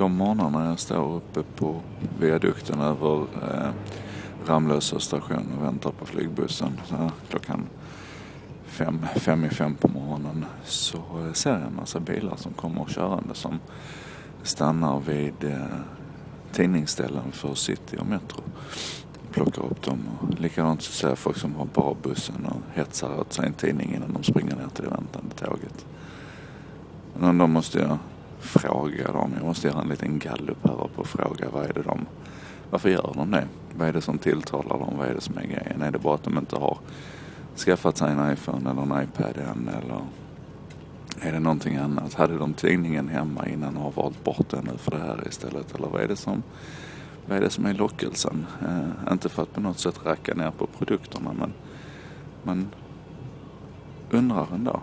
de morgnarna jag står uppe på viadukten över eh, Ramlösa station och väntar på flygbussen så här, klockan fem, fem i fem på morgonen så eh, ser jag en massa bilar som kommer körande som stannar vid eh, tidningsställen för City och Metro. Plockar upp dem och likadant så ser jag folk som hoppar av bussen och hetsar åt sig en tidning innan de springer ner till det väntande tåget. Men då måste jag fråga dem. Jag måste göra en liten gallup här uppe och fråga vad är det de, varför gör de det? Vad är det som tilltalar dem? Vad är det som är grejen? Är det bara att de inte har skaffat sig en iPhone eller en iPad än eller är det någonting annat? Hade de tidningen hemma innan och har valt bort den nu för det här istället? Eller vad är det som, vad är, det som är lockelsen? Eh, inte för att på något sätt racka ner på produkterna men man undrar ändå.